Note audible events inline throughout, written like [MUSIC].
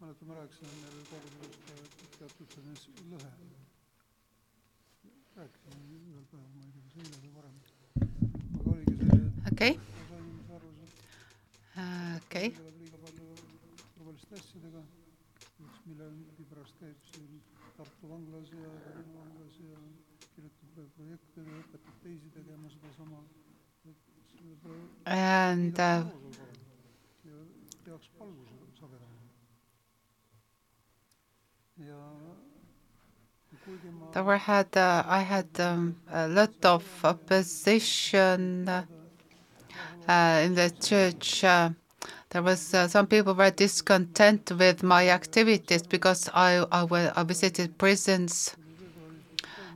mäletan, ma rääkisin neile kogudusest teatud selles lõhe. rääkisin ühel päeval, ma ei tea, kas eile või varem. aga oligi see, et Okay. osa inimesi arvas, et Uh, okay. tegelevad liiga palju turvaliste asjadega, üks mille pärast käib siin Tartu vanglas ja Pärnu vanglas ja kirjutab projekte ja õpetab teisi tegema sedasama. et see pole And uh, ja tehakse palvuse sagedamini. There had uh, I had um, a lot of opposition uh, in the church. Uh, there was some people were discontent with my activities because I I, visited prisons.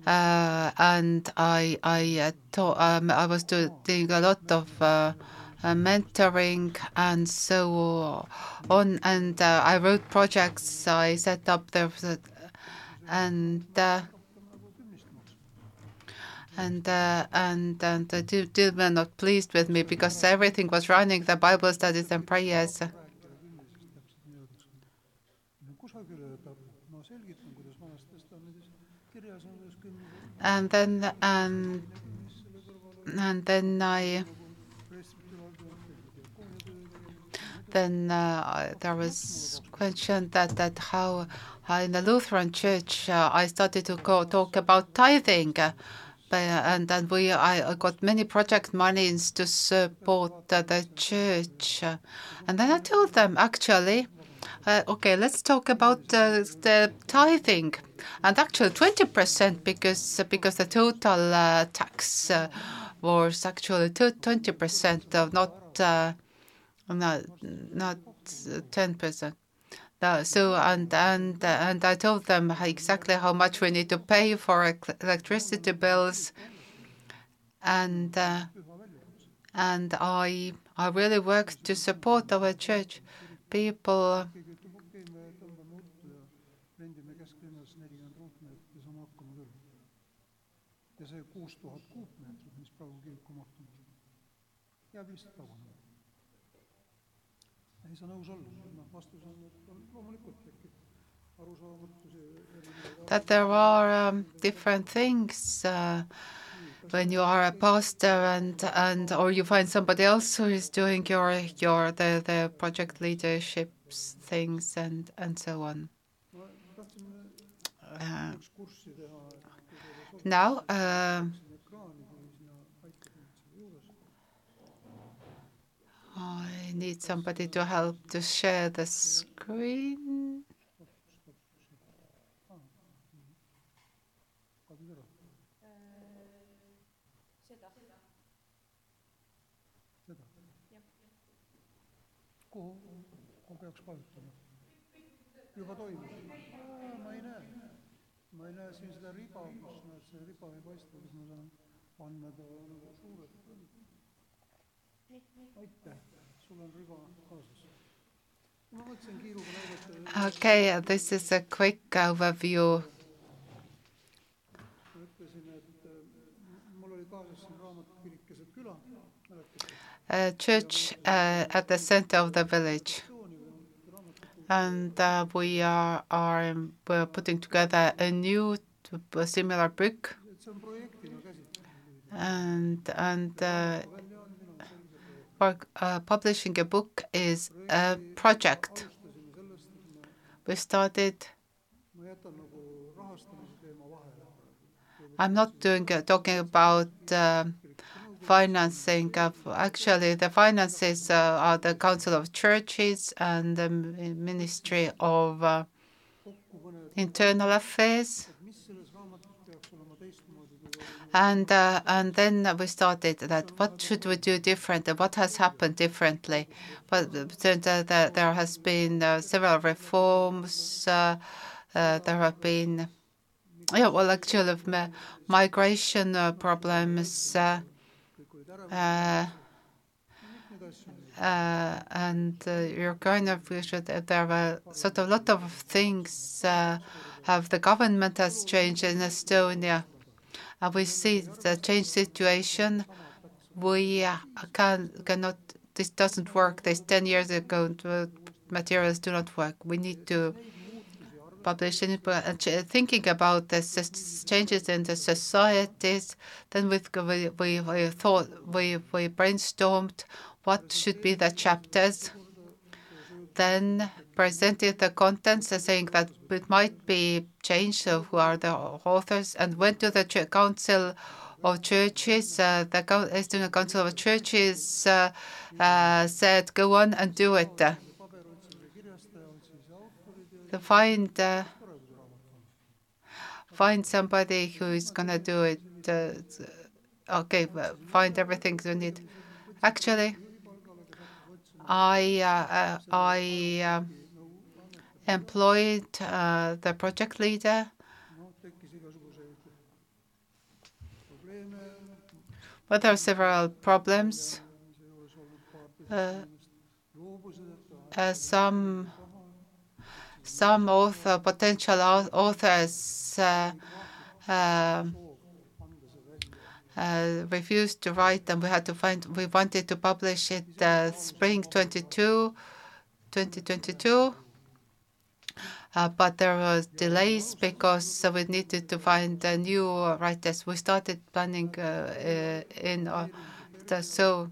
Uh, and I I uh, taught, um, I was doing a lot of uh, mentoring and so on, and uh, I wrote projects. I set up the and uh, and uh, and and the two were not pleased with me because everything was running the Bible studies and prayers. And then and and then I then uh, there was question that that how, how in the Lutheran Church uh, I started to go talk about tithing, uh, and then we I got many project monies to support uh, the church, uh, and then I told them actually. Uh, okay, let's talk about uh, the tithing, and actually twenty percent because because the total uh, tax uh, was actually twenty percent of not uh, not not ten percent. So and and and I told them exactly how much we need to pay for electricity bills, and uh, and I I really worked to support our church. People käime, tõmbame uttu ja rendime kesklinnas nelikümmend ruutmeetrit ja saame hakkama küll. ja see kuus tuhat kuupmeetrit, mis praegu kiriku maht on, jääb lihtsalt lagunema. ei saa nõus olla, noh vastus on, et loomulikult tekib arusaamatusi that there are um, different things uh, when you are a pastor and and or you find somebody else who is doing your your the the project leaderships things and and so on. Uh, üks kurssi teha, et kui teile sobib, now uh, I need somebody to help to share the screen. kadus ära. seda? kuhu, kuhu peaks vajutama? juba toimus? ma ei näe. ma ei näe siin seda riba, kus näed, see riba ei paista, kus ma saan andmed nagu suured. Okay, this is a quick overview. A church uh, at the center of the village. and uh, we are are we're putting together a new similar book and and uh, uh, publishing a book is a project. We started i'm not doing uh, talking about uh, financing of actually the finances uh, are the council of churches and the ministry of uh, internal affairs And uh, and then we started that. What should we do different? What has happened differently? But there has been uh, several reforms. Uh, uh there have been, yeah, well, actually, migration uh, problems. Uh, and you're kind of there were sort of a lot of things. Have the government has changed in Estonia? We see the change situation. We uh, can cannot. This doesn't work. This ten years ago, uh, materials do not work. We need to publish it. Thinking about the changes in the societies, then we, we, we thought, we, we brainstormed what should be the chapters, then presented the contents, saying that it might be changed, so who are the authors, and went to the ch- council of churches. Uh, the Estonian Council of Churches uh, uh, said, "Go on and do it." find uh, find somebody who is gonna do it. Uh, okay, find everything you need. Actually, I uh, I uh, employed uh, the project leader. But there are several problems. Uh, uh, some some author, potential authors uh, uh, uh, refused to write, and we had to find. We wanted to publish it uh, spring 22, 2022. Uh, but there was delays because we needed to find a new writers. We started planning uh, uh, in the, so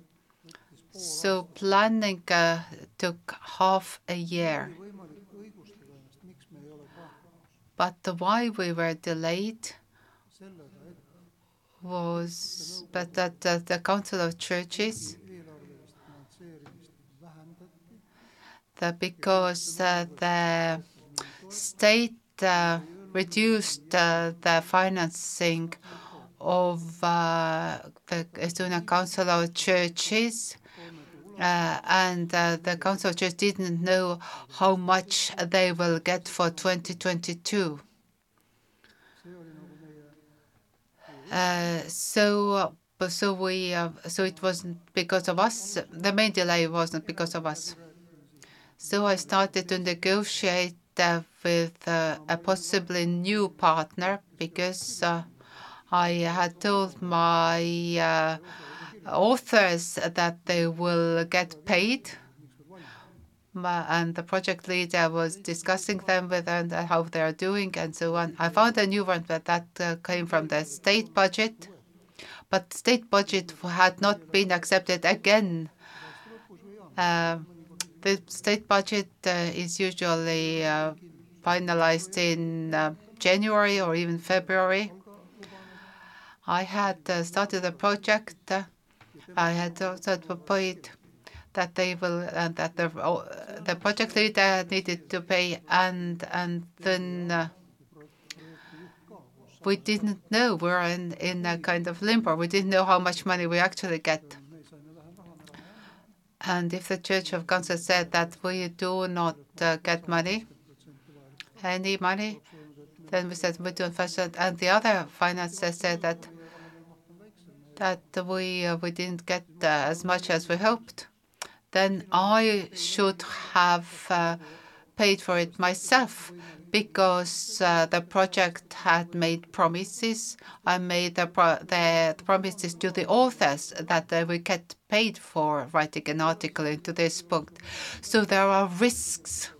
so planning took half a year. But the why we were delayed was but that the Council of Churches, because the state uh, reduced uh, the financing of uh, the Estonian Council of Churches, and the Council of Churches didn't know how much they will get for 2022. see oli nagu meie Uh, so, so we, so it wasn't because of us. The main delay wasn't because of us. So I started to negotiate with uh, a possibly new partner because uh, I had told my uh, authors that they will get paid. And the project leader was discussing them with and how they are doing and so on. I found a new one, but that came from the state budget. But state budget had not been accepted again. The state budget uh, is usually uh, finalized in uh, January or even February. I had started a project. I had also proposed that they will that the the project leader needed to pay, and and then we didn't know. We were in in a kind of limbo. We didn't know how much money we actually get. And if the Church of Council said that we do not uh, get money, any money, then we said we fetch it. And the other financiers said that that we uh, we didn't get uh, as much as we hoped. Then I should have uh, paid for it myself because uh, the project had made promises. I made the, pro- the promises to the authors that they would get paid for writing an article into this book. So there are risks.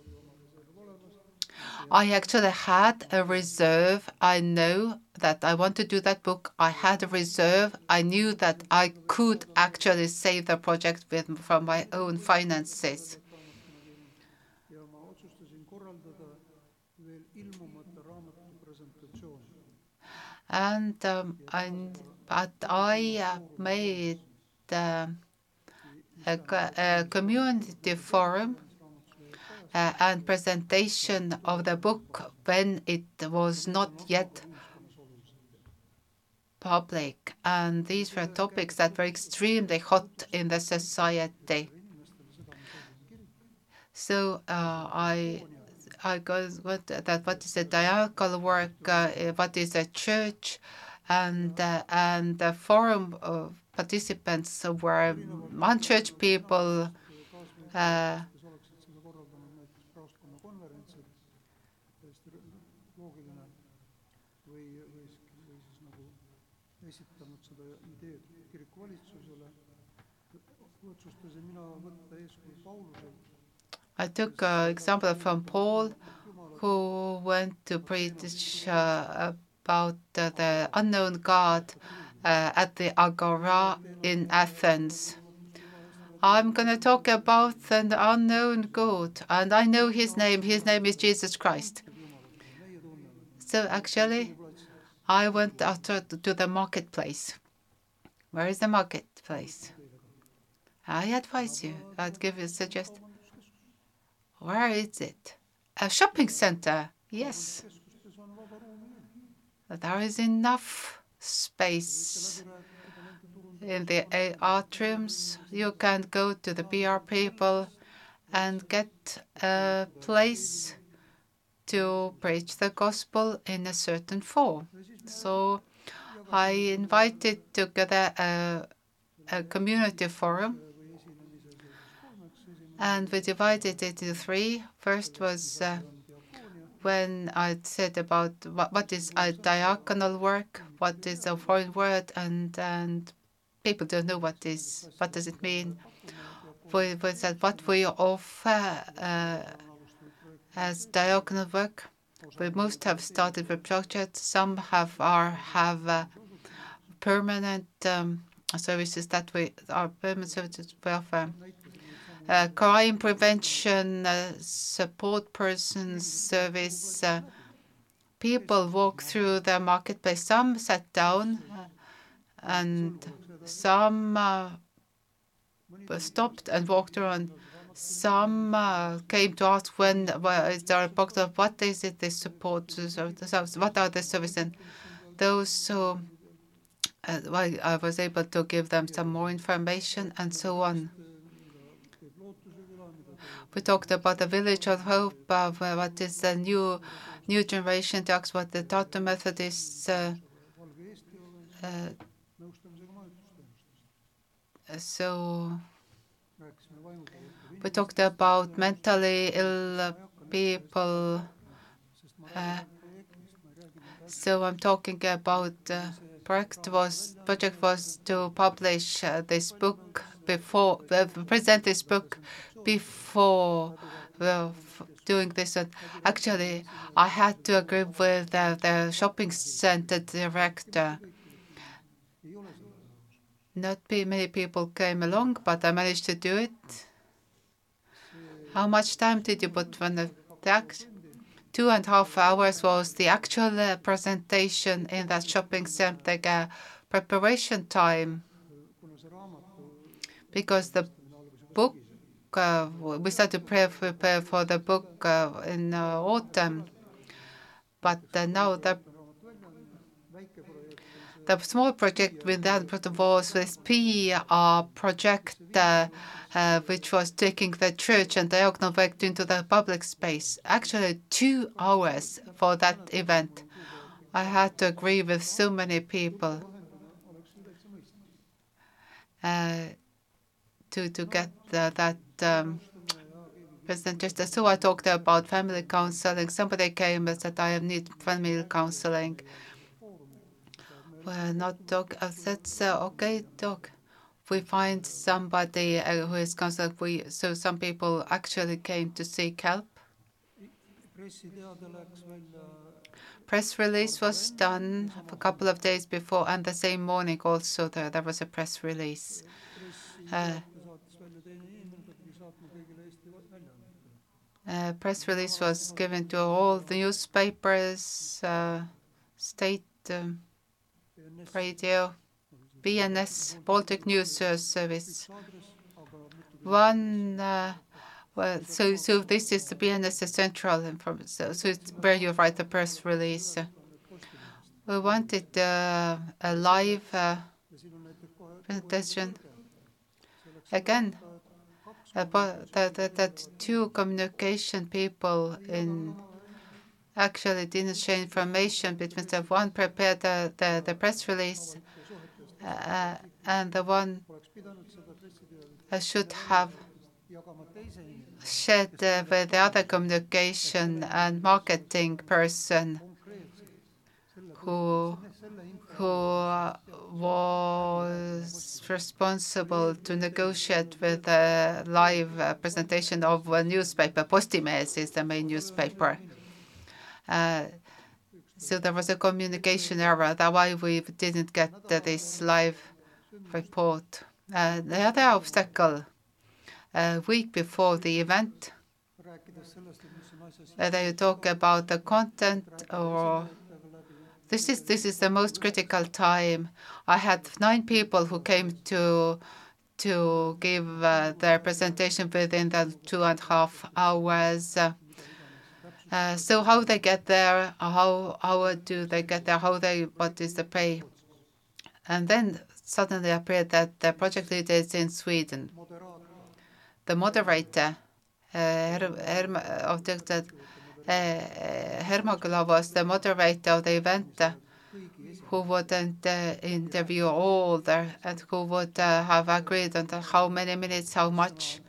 I actually had a reserve. I know that I want to do that book. I had a reserve. I knew that I could actually save the project with from my own finances. And um, and but I uh, made uh, a, a community forum uh, and presentation of the book when it was not yet public. And these were topics that were extremely hot in the society. So uh, I uh, goes what that what is the diaconal work, uh, eh, what is the church, and uh, and the forum of participants were non-church people. Uh, nagu otsustasin mina võtta eeskuju Pauluselt I took an example from Paul, who went to preach uh, about the unknown God uh, at the Agora in Athens. I'm going to talk about an unknown God, and I know his name. His name is Jesus Christ. So actually, I went out to the marketplace. Where is the marketplace? I advise you, I'd give you a suggest. Where is it? A shopping center. Yes. There is enough space in the atriums. You can go to the PR people and get a place to preach the gospel in a certain form. So I invited together a, a community forum and we divided it into three. First was uh, when I said about what, what is a diaconal work, what is a foreign word, and and people don't know what is what does it mean. We, we said what we offer uh, as diaconal work. We most have started with projects. Some have are have uh, permanent um, services that we are permanent services we offer. Uh, crime prevention, uh, support persons service. Uh, people walk through the marketplace. Some sat down and some stopped and walked around. Some uh, came to ask when well, is there a box of what is it they support, what are the services. And those who uh, I was able to give them some more information and so on. We talked about the village of hope, of what is the new new generation talks about the Tartu Methodists. Uh, uh, so we talked about mentally ill people. Uh, so I'm talking about uh, project was project was to publish uh, this book before uh, present this book before well, doing this. And actually, I had to agree with the, the shopping center director. Not many people came along, but I managed to do it. How much time did you put on the tax? Two and a half hours was the actual uh, presentation in that shopping center uh, preparation time because the book we started to prepare for the book uh, in uh, autumn, but uh, now the the small project with that was this PR project, uh, uh, which was taking the church and diaconal work into the public space. Actually, two hours for that event. I had to agree with so many people to to get that um, presentation. So I talked about family counseling. Somebody came and said, I need family counseling. Well, not dog. I said, okay, dog. We find somebody uh, who is counseling. We, so some people actually came to seek help. Press release was done a couple of days before, and the same morning also there, there was a press release. Uh, uh, press release was given to all the newspapers, uh, state um, radio, BNS, Baltic News Service. One, uh, well, so so this is the BNS central information. So, so it's where you write the press release. We wanted uh, a live uh, presentation. Again, that, that, that two communication people in actually didn't share information between the one prepared the, the, the press release uh, and the one uh, should have shared uh, with the other communication and marketing person who who was responsible to negotiate with a live uh, presentation of a newspaper. Postimees is the main newspaper. Uh, so there was a communication error. That's why we didn't get this live report. Uh, the other obstacle, a week before the event, uh, they talk about the content or this is this is the most critical time. I had nine people who came to to give uh, their presentation within the two and a half hours. Uh, so how they get there, how how do they get there, how they what is the pay, and then suddenly appeared that the project leader is in Sweden. The moderator uh, the uh, Hermogula was the moderator of the event who would uh, interview all the and who would uh, have agreed on how many minutes, how much,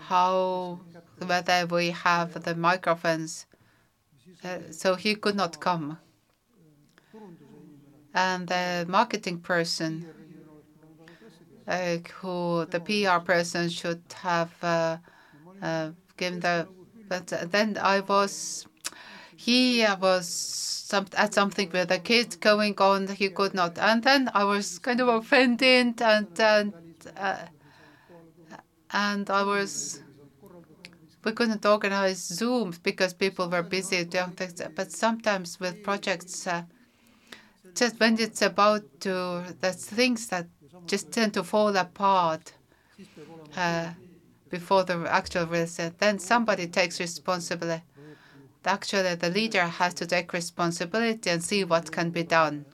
how whether we have the microphones. Uh, so he could not come. And the marketing person, who the PR person should have given the but then I was, he was some, at something with a kid going on, he could not. And then I was kind of offended and, and, uh, and I was, we couldn't organize Zooms because people were busy doing things. But sometimes with projects, uh, just when it's about to, the things that just tend to fall apart. Uh, before the actual reset. Then somebody takes responsibility. Actually, the leader has to take responsibility and see what can be done.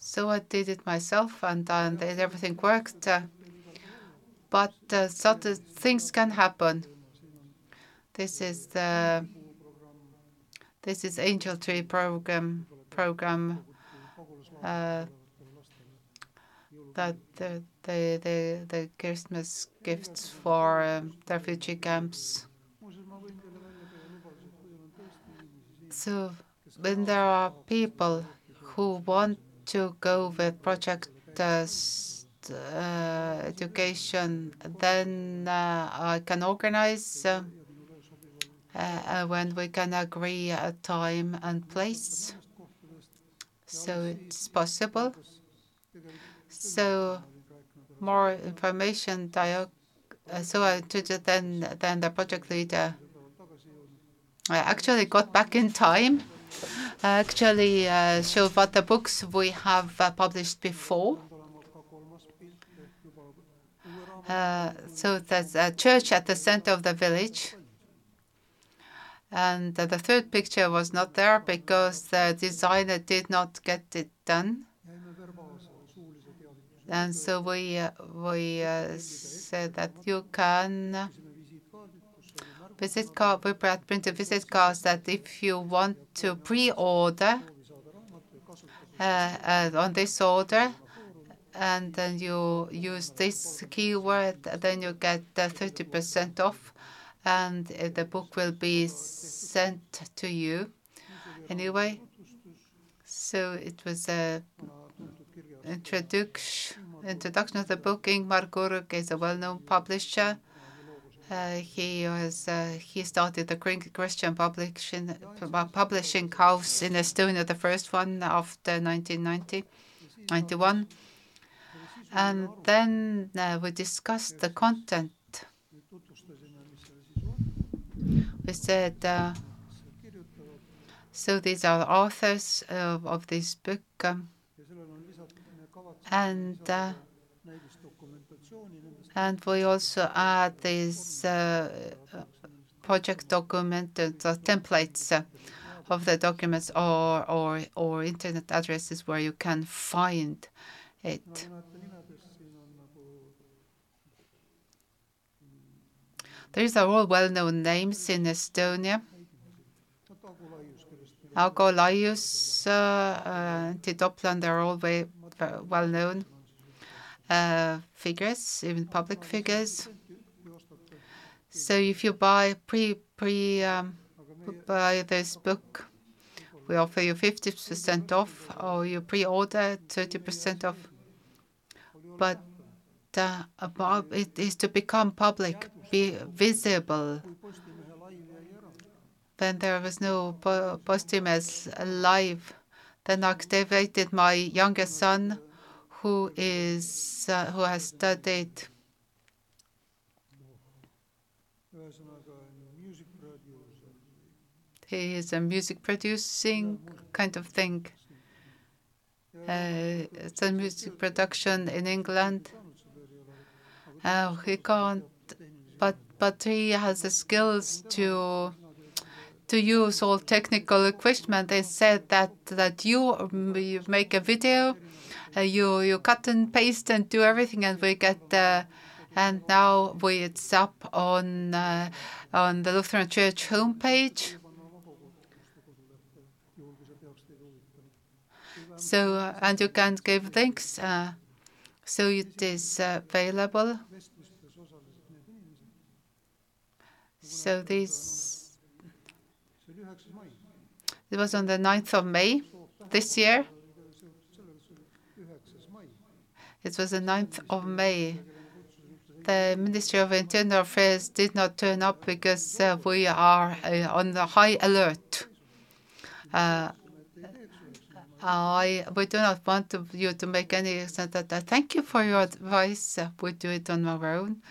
So I did it myself, and, and everything worked. Uh, but uh, certain things can happen. This is the this is Angel Tree program program. Uh, that the the the, the Christmas gifts for um, refugee camps. So when there are people who want to go with project uh, education, then uh, I can organize uh, uh, when we can agree a time and place. So it's possible. So more information. Uh, so I then then the project leader I actually got back in time. Actually uh, showed what the books we have uh, published before. Uh, so there's a church at the center of the village. And the third picture was not there because the designer did not get it done. And so we uh, we uh, said that you can visit card, we print a visit cards that if you want to pre-order uh, uh, on this order, and then you use this keyword, then you get 30% off, and uh, the book will be sent to you. Anyway, so it was a introduction introduction of the book. Ingmar Kurk is a well-known publisher. Uh, he was uh, he started the Christian publishing publishing house in Estonia, the first one after 1990, 91. And then uh, we discussed the content. We said, uh, so these are authors of, of this book. Um, and uh, and we also add these uh, project document the templates uh, of the documents or, or or internet addresses where you can find it. These are all well-known names in Estonia. Ago Laius, uh, uh, they're all well-known uh, figures, even public figures. So if you buy um, buy this book, we offer you 50% off, or you pre-order 30% off. But uh, it is to become public, be visible. Then there was no po Postimees live. Then I activated my youngest son, who is uh, who has studied. He is a music producing kind of thing. Uh, it's a music production in England. Uh, he can't, but but he has the skills to to use all technical equipment. They said that that you, um, you make a video, uh, you you cut and paste and do everything, and we get. Uh, and now we it's up on uh, on the Lutheran Church homepage. So uh, and you can give links. Uh, so it is available. So this it was on the 9th of May this year. It was the 9th of May. The Ministry of Internal Affairs did not turn up because uh, we are uh, on the high alert. Uh, I we do not want to, you to make any that, that. Thank you for your advice. Uh, we do it on our own.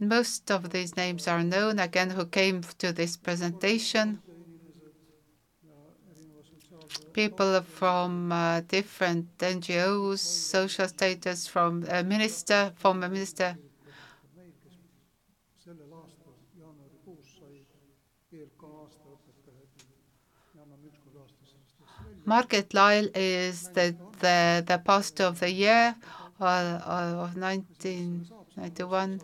Most of these names are known again who came to this presentation. People from uh, different NGOs, social status, from a minister, former minister. Margaret Lyle is the, the, pastor of the year uh, of 1991.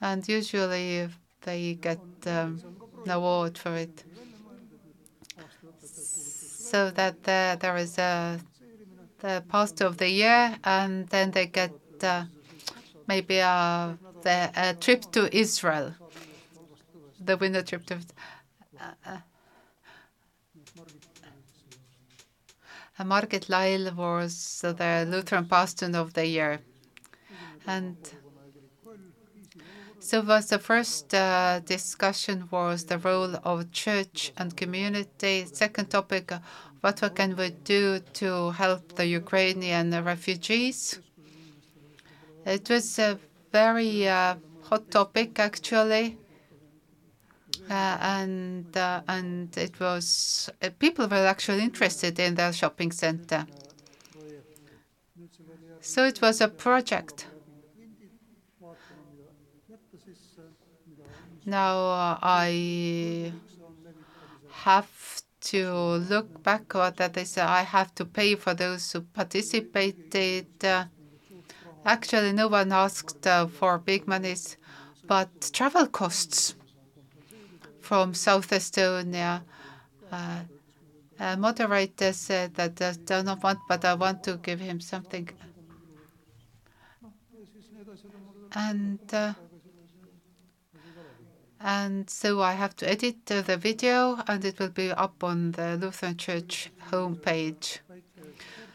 And usually they get um, an award for it. So that there, there is a the pastor of the year, and then they get uh, maybe a, the, a trip to Israel. The winner trip to. Uh, uh, Margit Lyle was the Lutheran pastor of the year, and. So was the first uh, discussion was the role of church and community. Second topic, uh, what can we do to help the Ukrainian refugees? It was a very uh, hot topic actually, uh, and uh, and it was uh, people were actually interested in the shopping center. So it was a project. Now uh, I have to look back what that is. I have to pay for those who participated. Uh, actually, no one asked uh, for big monies, but travel costs from South Estonia. Uh, uh, moderator said that I do not want, but I want to give him something. And uh, and so I have to edit uh, the video, and it will be up on the Lutheran Church homepage.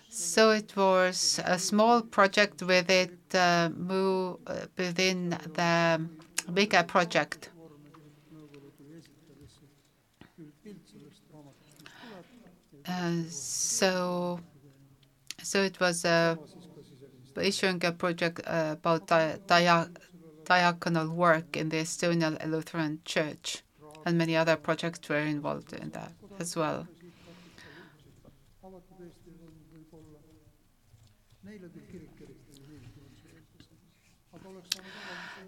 So it was a small project with it uh, move uh, within the bigger project. Uh, so so it was a siis issuing a project uh, about di- dia- diaconal work in the Estonian Lutheran Church, and many other projects were involved in that as well.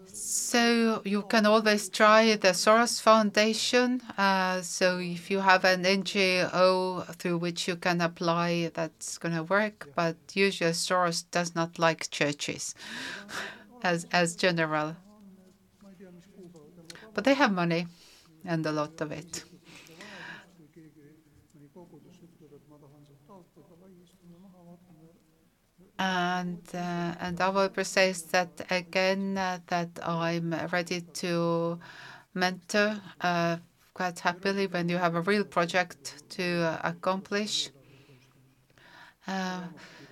So you can always try the Soros Foundation. Uh, so if you have an NGO through which you can apply, that's going to work. But usually Soros does not like churches [LAUGHS] as as general. But they have money and a lot of it. And uh, and Avo says that again uh, that I'm ready to mentor uh, quite happily when you have a real project to uh, accomplish.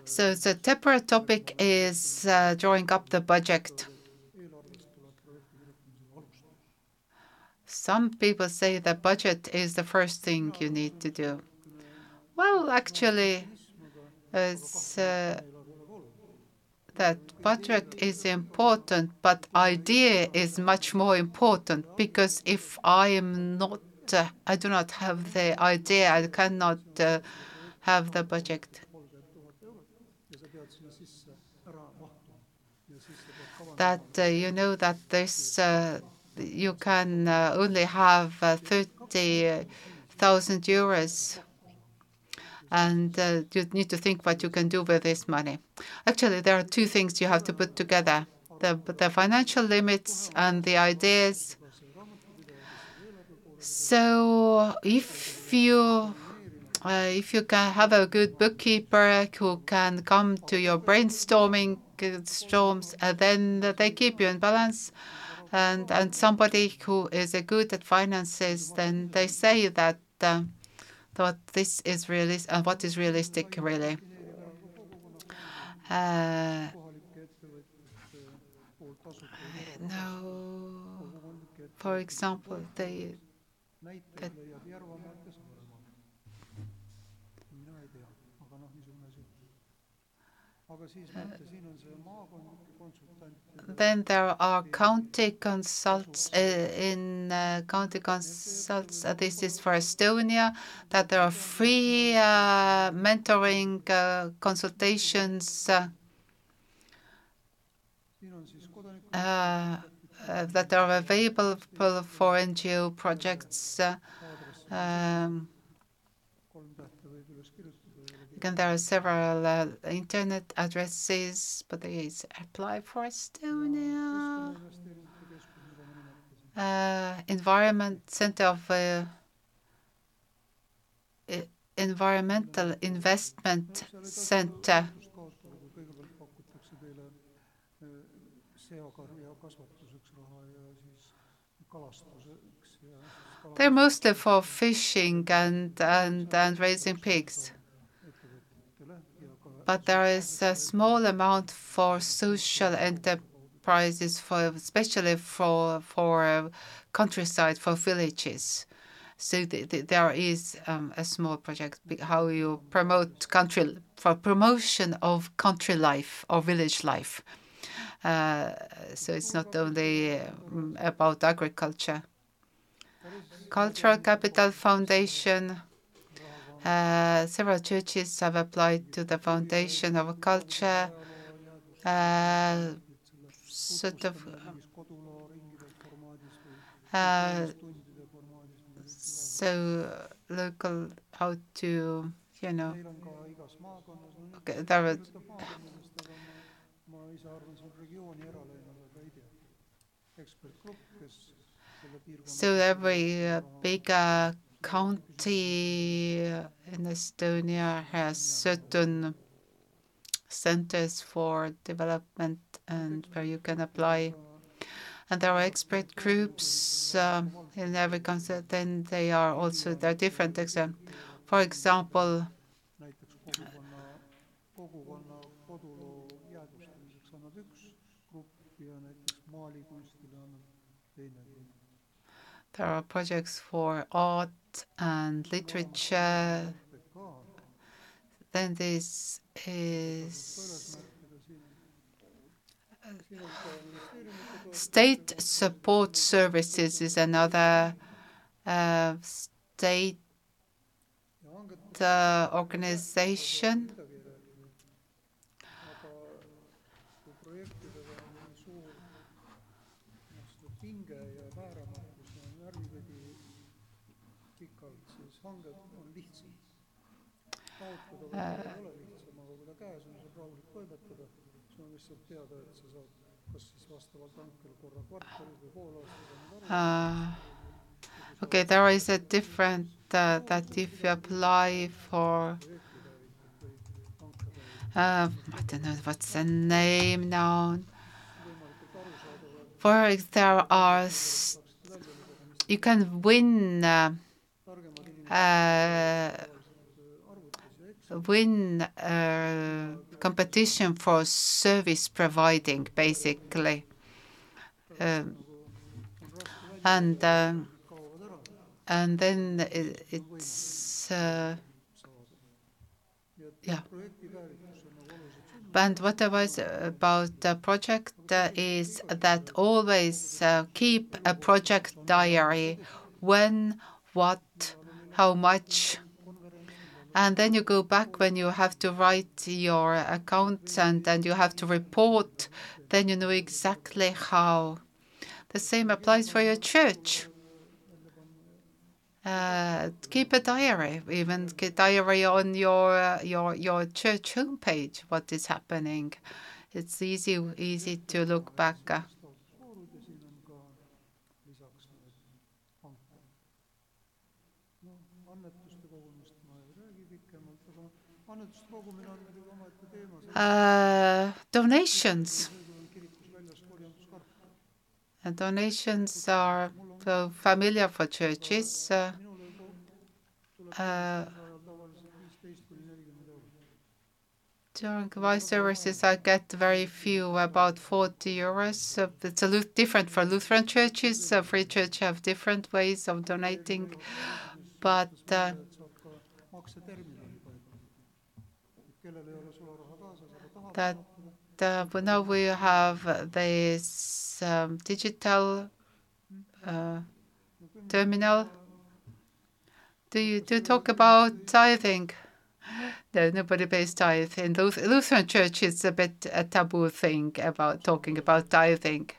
So the temporary topic is uh, drawing up the budget. Some people say the budget is the first thing you need to do. Well, actually, it's uh, that budget is important, but idea is much more important because if I am not, uh, I do not have the idea, I cannot have the budget. That uh, you know that this uh, you can uh, only have uh, 30,000 euros and you need to think what you can do with this money. Actually, there are two things you have to put together: the financial limits and the ideas. So, if you if you can have a good bookkeeper who can come to your brainstorming storms, uh, then they keep you in balance. And and somebody who is good at finances, then they say that. Uh, thought this is realist and uh, what is realistic really. Uh, no, for example, they, that then there are county consults uh, in uh, county consults. Uh, this is for Estonia. That there are free uh, mentoring uh, consultations uh, that are available for NGO projects. Um, There are several uh, internet addresses, but they apply for Estonia. Uh, environment Center of uh, Environmental Investment Center. They're mostly for fishing and, and, and raising pigs but there is a small amount for social enterprises, for especially for for uh, countryside, for villages. So the, the, there is um, a small project how you promote country for promotion of country life or village life. Uh, so it's not only um, about agriculture. Cultural Capital Foundation several churches have applied to the foundation of culture, uh, sort of uh, so local how to you know okay, there are so every uh, big uh, county in Estonia has certain centers for development and where you can apply. And there are expert groups um, in every country. Then they are also there are different exams. For example, there are projects for art and literature. Then this is state support services is another uh, state uh, organization Uh, okay, there is a different uh, that if you apply for uh, I don't know what's the name now. For there are, you can win uh, uh, win uh, competition for service providing, basically. Um, and uh, and then it, it's uh, yeah. And what I was about the project uh, is that always uh, keep a project diary when, what, how much, and then you go back when you have to write your accounts and you have to report, then you know exactly how. The same applies for your church. Uh, keep a diary, even a diary on your uh, your your church homepage. What is happening? It's easy easy to look back. Uh, Uh, donations. And donations are uh, familiar for churches. Uh, uh, during my services, I get very few, about 40 euros. it's a little different for Lutheran churches. Free church have different ways of donating, but that uh, now we have this um, digital uh, terminal. Do you do you talk about tithing? No, nobody pays tithe. In Lutheran Church, it's a bit a taboo thing about talking about tithing.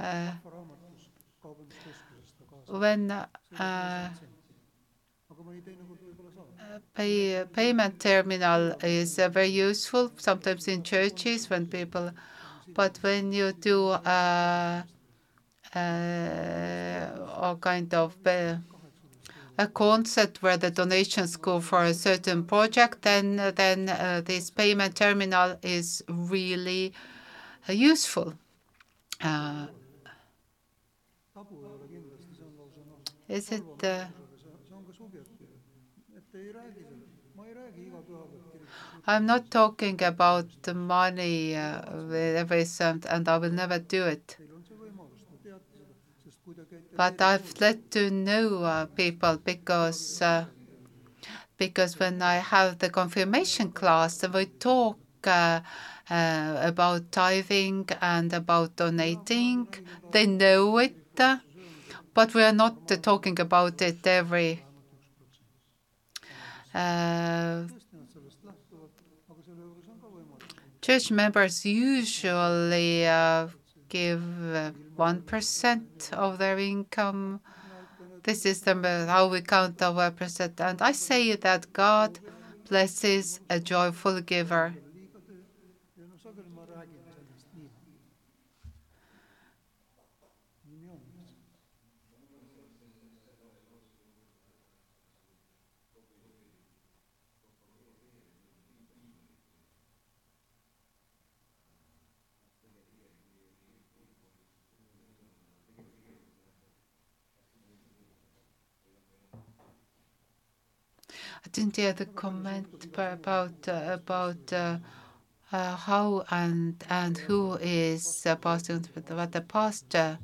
Kaasa. When uh, pay, payment terminal is uh, very useful sometimes in churches when people, but when you do uh, uh, kind of uh, a concept where the donations go for a certain project, then then uh, this payment terminal is really uh, useful. Is it? Uh, I'm not talking about the money uh, every cent, and I will never do it. But I've let to know uh, people because uh, because when I have the confirmation class, we talk uh, uh, about tithing and about donating. They know it, uh, but we are not talking about it every. Uh, church members usually give 1% of their income. This is the, how we count our percent. And I say that God blesses a joyful giver. I didn't hear the comment about uh, about uh, uh, how and and who is uh, pastor, but the pastor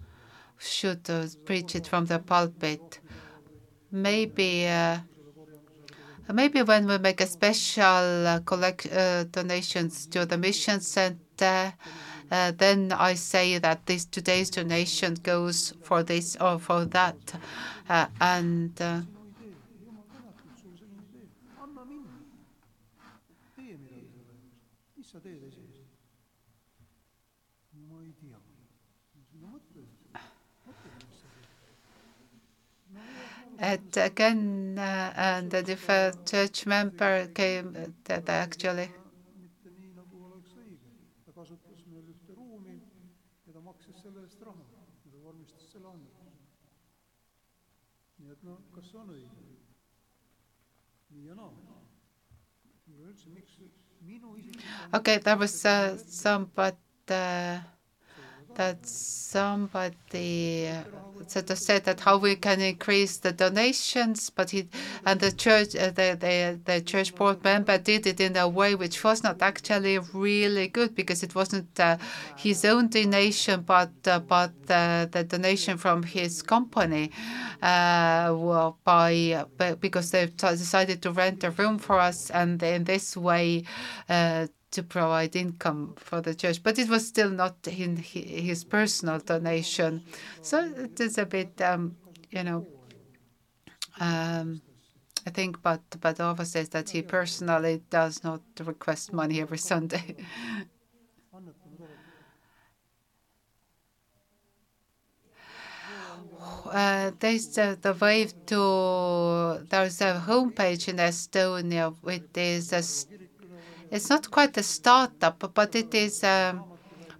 should preach it from the pulpit. Maybe. Maybe when we make a special uh, collect uh, donations to the mission center, uh, then I say that this today's donation goes for this or for that, and uh, And again, uh, and the different church member came that actually ja ta maksis selle eest raha ja ta vormistas selle annetuse. nii et no kas see on õige? nii ja naa. üleüldse, miks minu actually. Okay, there was uh, but. uh, that somebody uh, said that how we can increase the donations, but he and the church, uh, the, the the church board member did it in a way which was not actually really good because it wasn't uh, his own donation, but uh, but uh, the donation from his company uh, well, by, by because they decided to rent a room for us, and in this way. To provide income for the church, but it was still not in his personal donation. So it is a bit, um, you know, um, I think, but but Avo says that he personally does not request money every Sunday. [LAUGHS] Uh, there's uh, the wave to there's a homepage in Estonia which is a s- it's not quite a startup but it is um,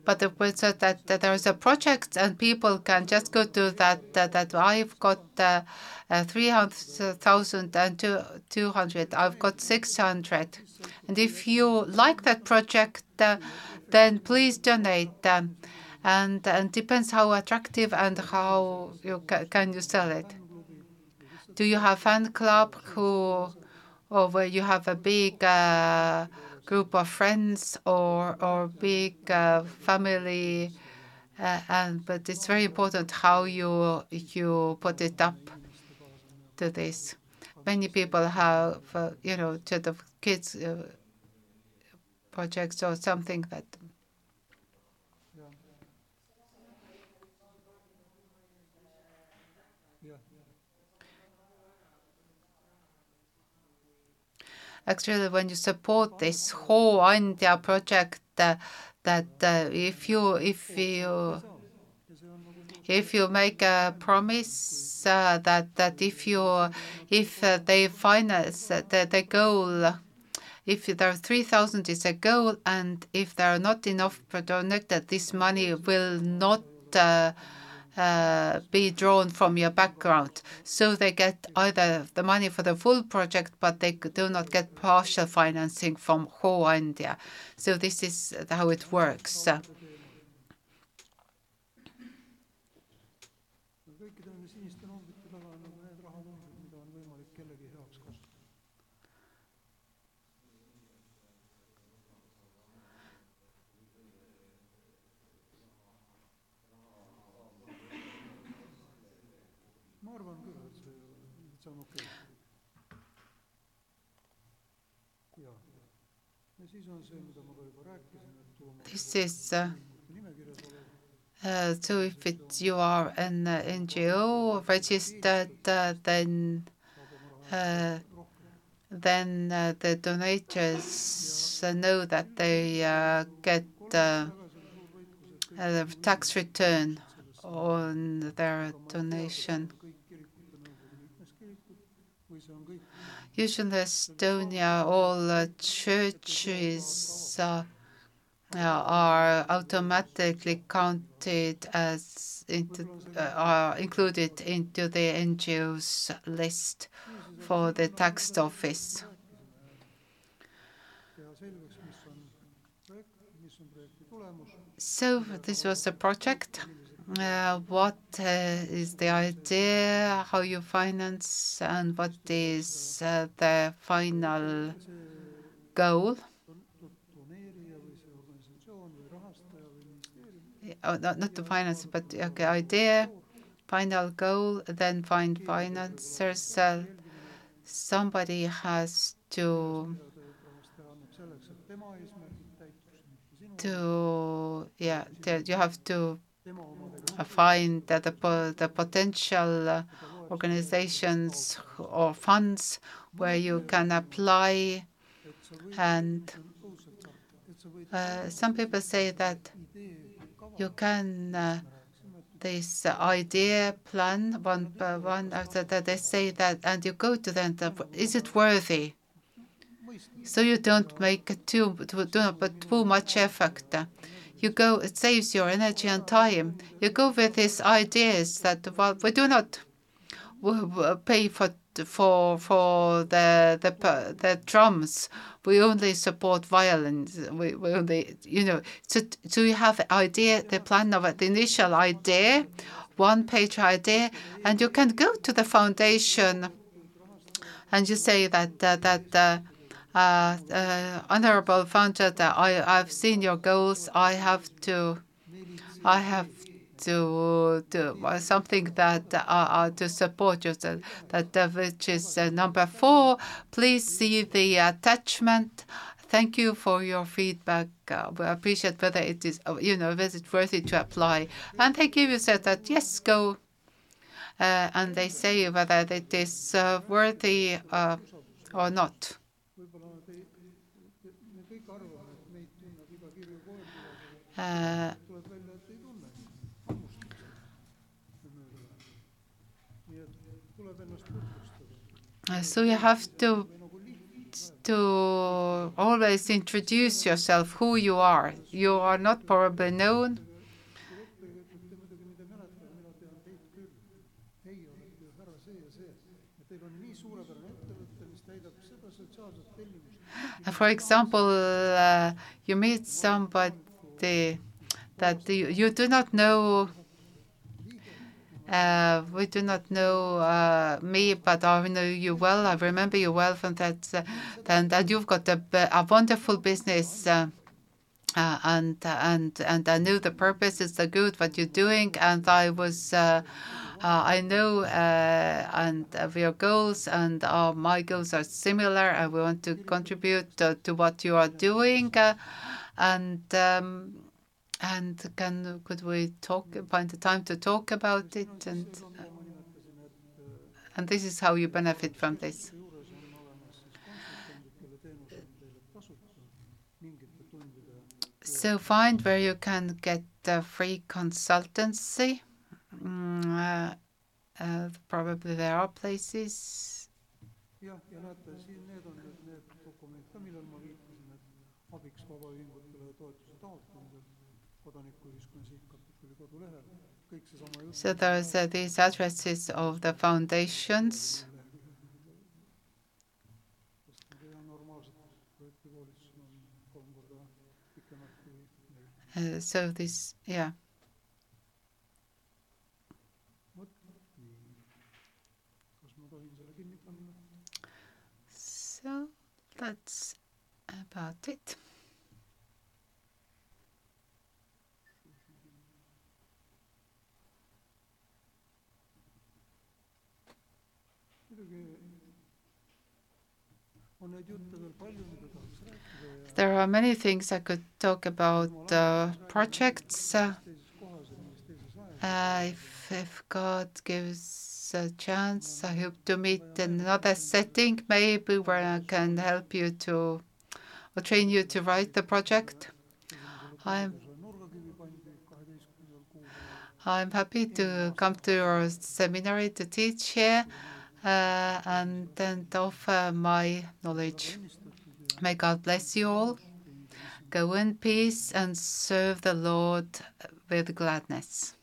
but so that, there is a project and people can just go to that that, I've got uh, uh, 300,000 and two- 200 I've got 600 and if you like that project uh, then please donate and and depends how attractive and how you ca- can you sell it. Do you have fan club who, or where you have a big uh, group of friends or or big uh, family? Uh, and but it's very important how you you put it up to this. Many people have uh, you know to the kids uh, projects or something that actually when you support this hooandja project uh, that uh, if you make a promise uh, that that if you if they finance the, goal if there are 3000 is a goal and if there are not enough donated this money will not uh, be drawn from your background. So they get either the money for the full project, but they do not get partial financing from Hooandja. So this is how it works. kõikide nende siniste numbrite taga on nagu need rahanumbrid, mida on võimalik kellegi heaks kasutada. ma arvan küll, et see, et see on okei okay. jaa, ja siis on see, mida ma ka juba rääkisin, et tulumaksu This is uh, Uh, so if it, you are an uh, NGO registered, uh, then uh, then uh, the donors know that they get a tax return on their donation. Usually Estonia, all churches uh, are automatically counted as into, uh, are included into the NGO's list for the tax office. So this was a project. Uh, what uh, is the idea, how you finance, and what is uh, the final goal? oh, not, the finance, but okay, idea, final goal, then find financiers. Somebody has to to yeah. You have to find that the, the potential uh, organizations or funds where you can apply. And uh, some people say that you can. Uh, this idea plan one by one after that they say that and you go to them the, is it worthy so you don't make too put too much effort you go, it saves your energy and time. You go with these ideas that, well, we do not pay for for for the the the drums. We only support violins. We, we only, you know. So so you have idea, the plan of the initial idea, one page idea, and you can go to the foundation, and you say that uh, that. Uh, honorable founder, I, I've seen your goals. I have to, I have to do something that uh, uh, to support you. That uh, which is uh, number four. Please see the attachment. Thank you for your feedback. Uh, we appreciate whether it is, uh, you know, whether it's worthy to apply. And they give you said that yes, go. and they say whether it is worthy or not. Uh, so you have to to always introduce yourself, who you are. You are not probably known. For example, uh, you meet somebody that you, you do not know uh, we do not know uh, me, but I know you well. I remember you well from that. Uh, and, and you've got a, a wonderful business. Uh, uh, and and and I knew the purpose is the good what you're doing, and I was uh, I know and your goals and my goals are similar. I want to contribute to what you are doing, and. Um, and can could we talk find the time to talk about it and and this is how you benefit from this. So find where you can get the free consultancy. Mm, uh, uh, probably there are places. Abiks vabaühingutele toetuse taotlemisel so there's uh, these addresses of the foundations. Uh, so this, yeah. So that's about it. There are many things I could talk about uh, projects. Uh, if, if God gives a chance, I hope to meet in another setting, maybe where I can help you to or train you to write the project. I'm I'm happy to come to your seminary to teach here uh, and then offer my knowledge. May God bless you all. Go in peace and serve the Lord with gladness.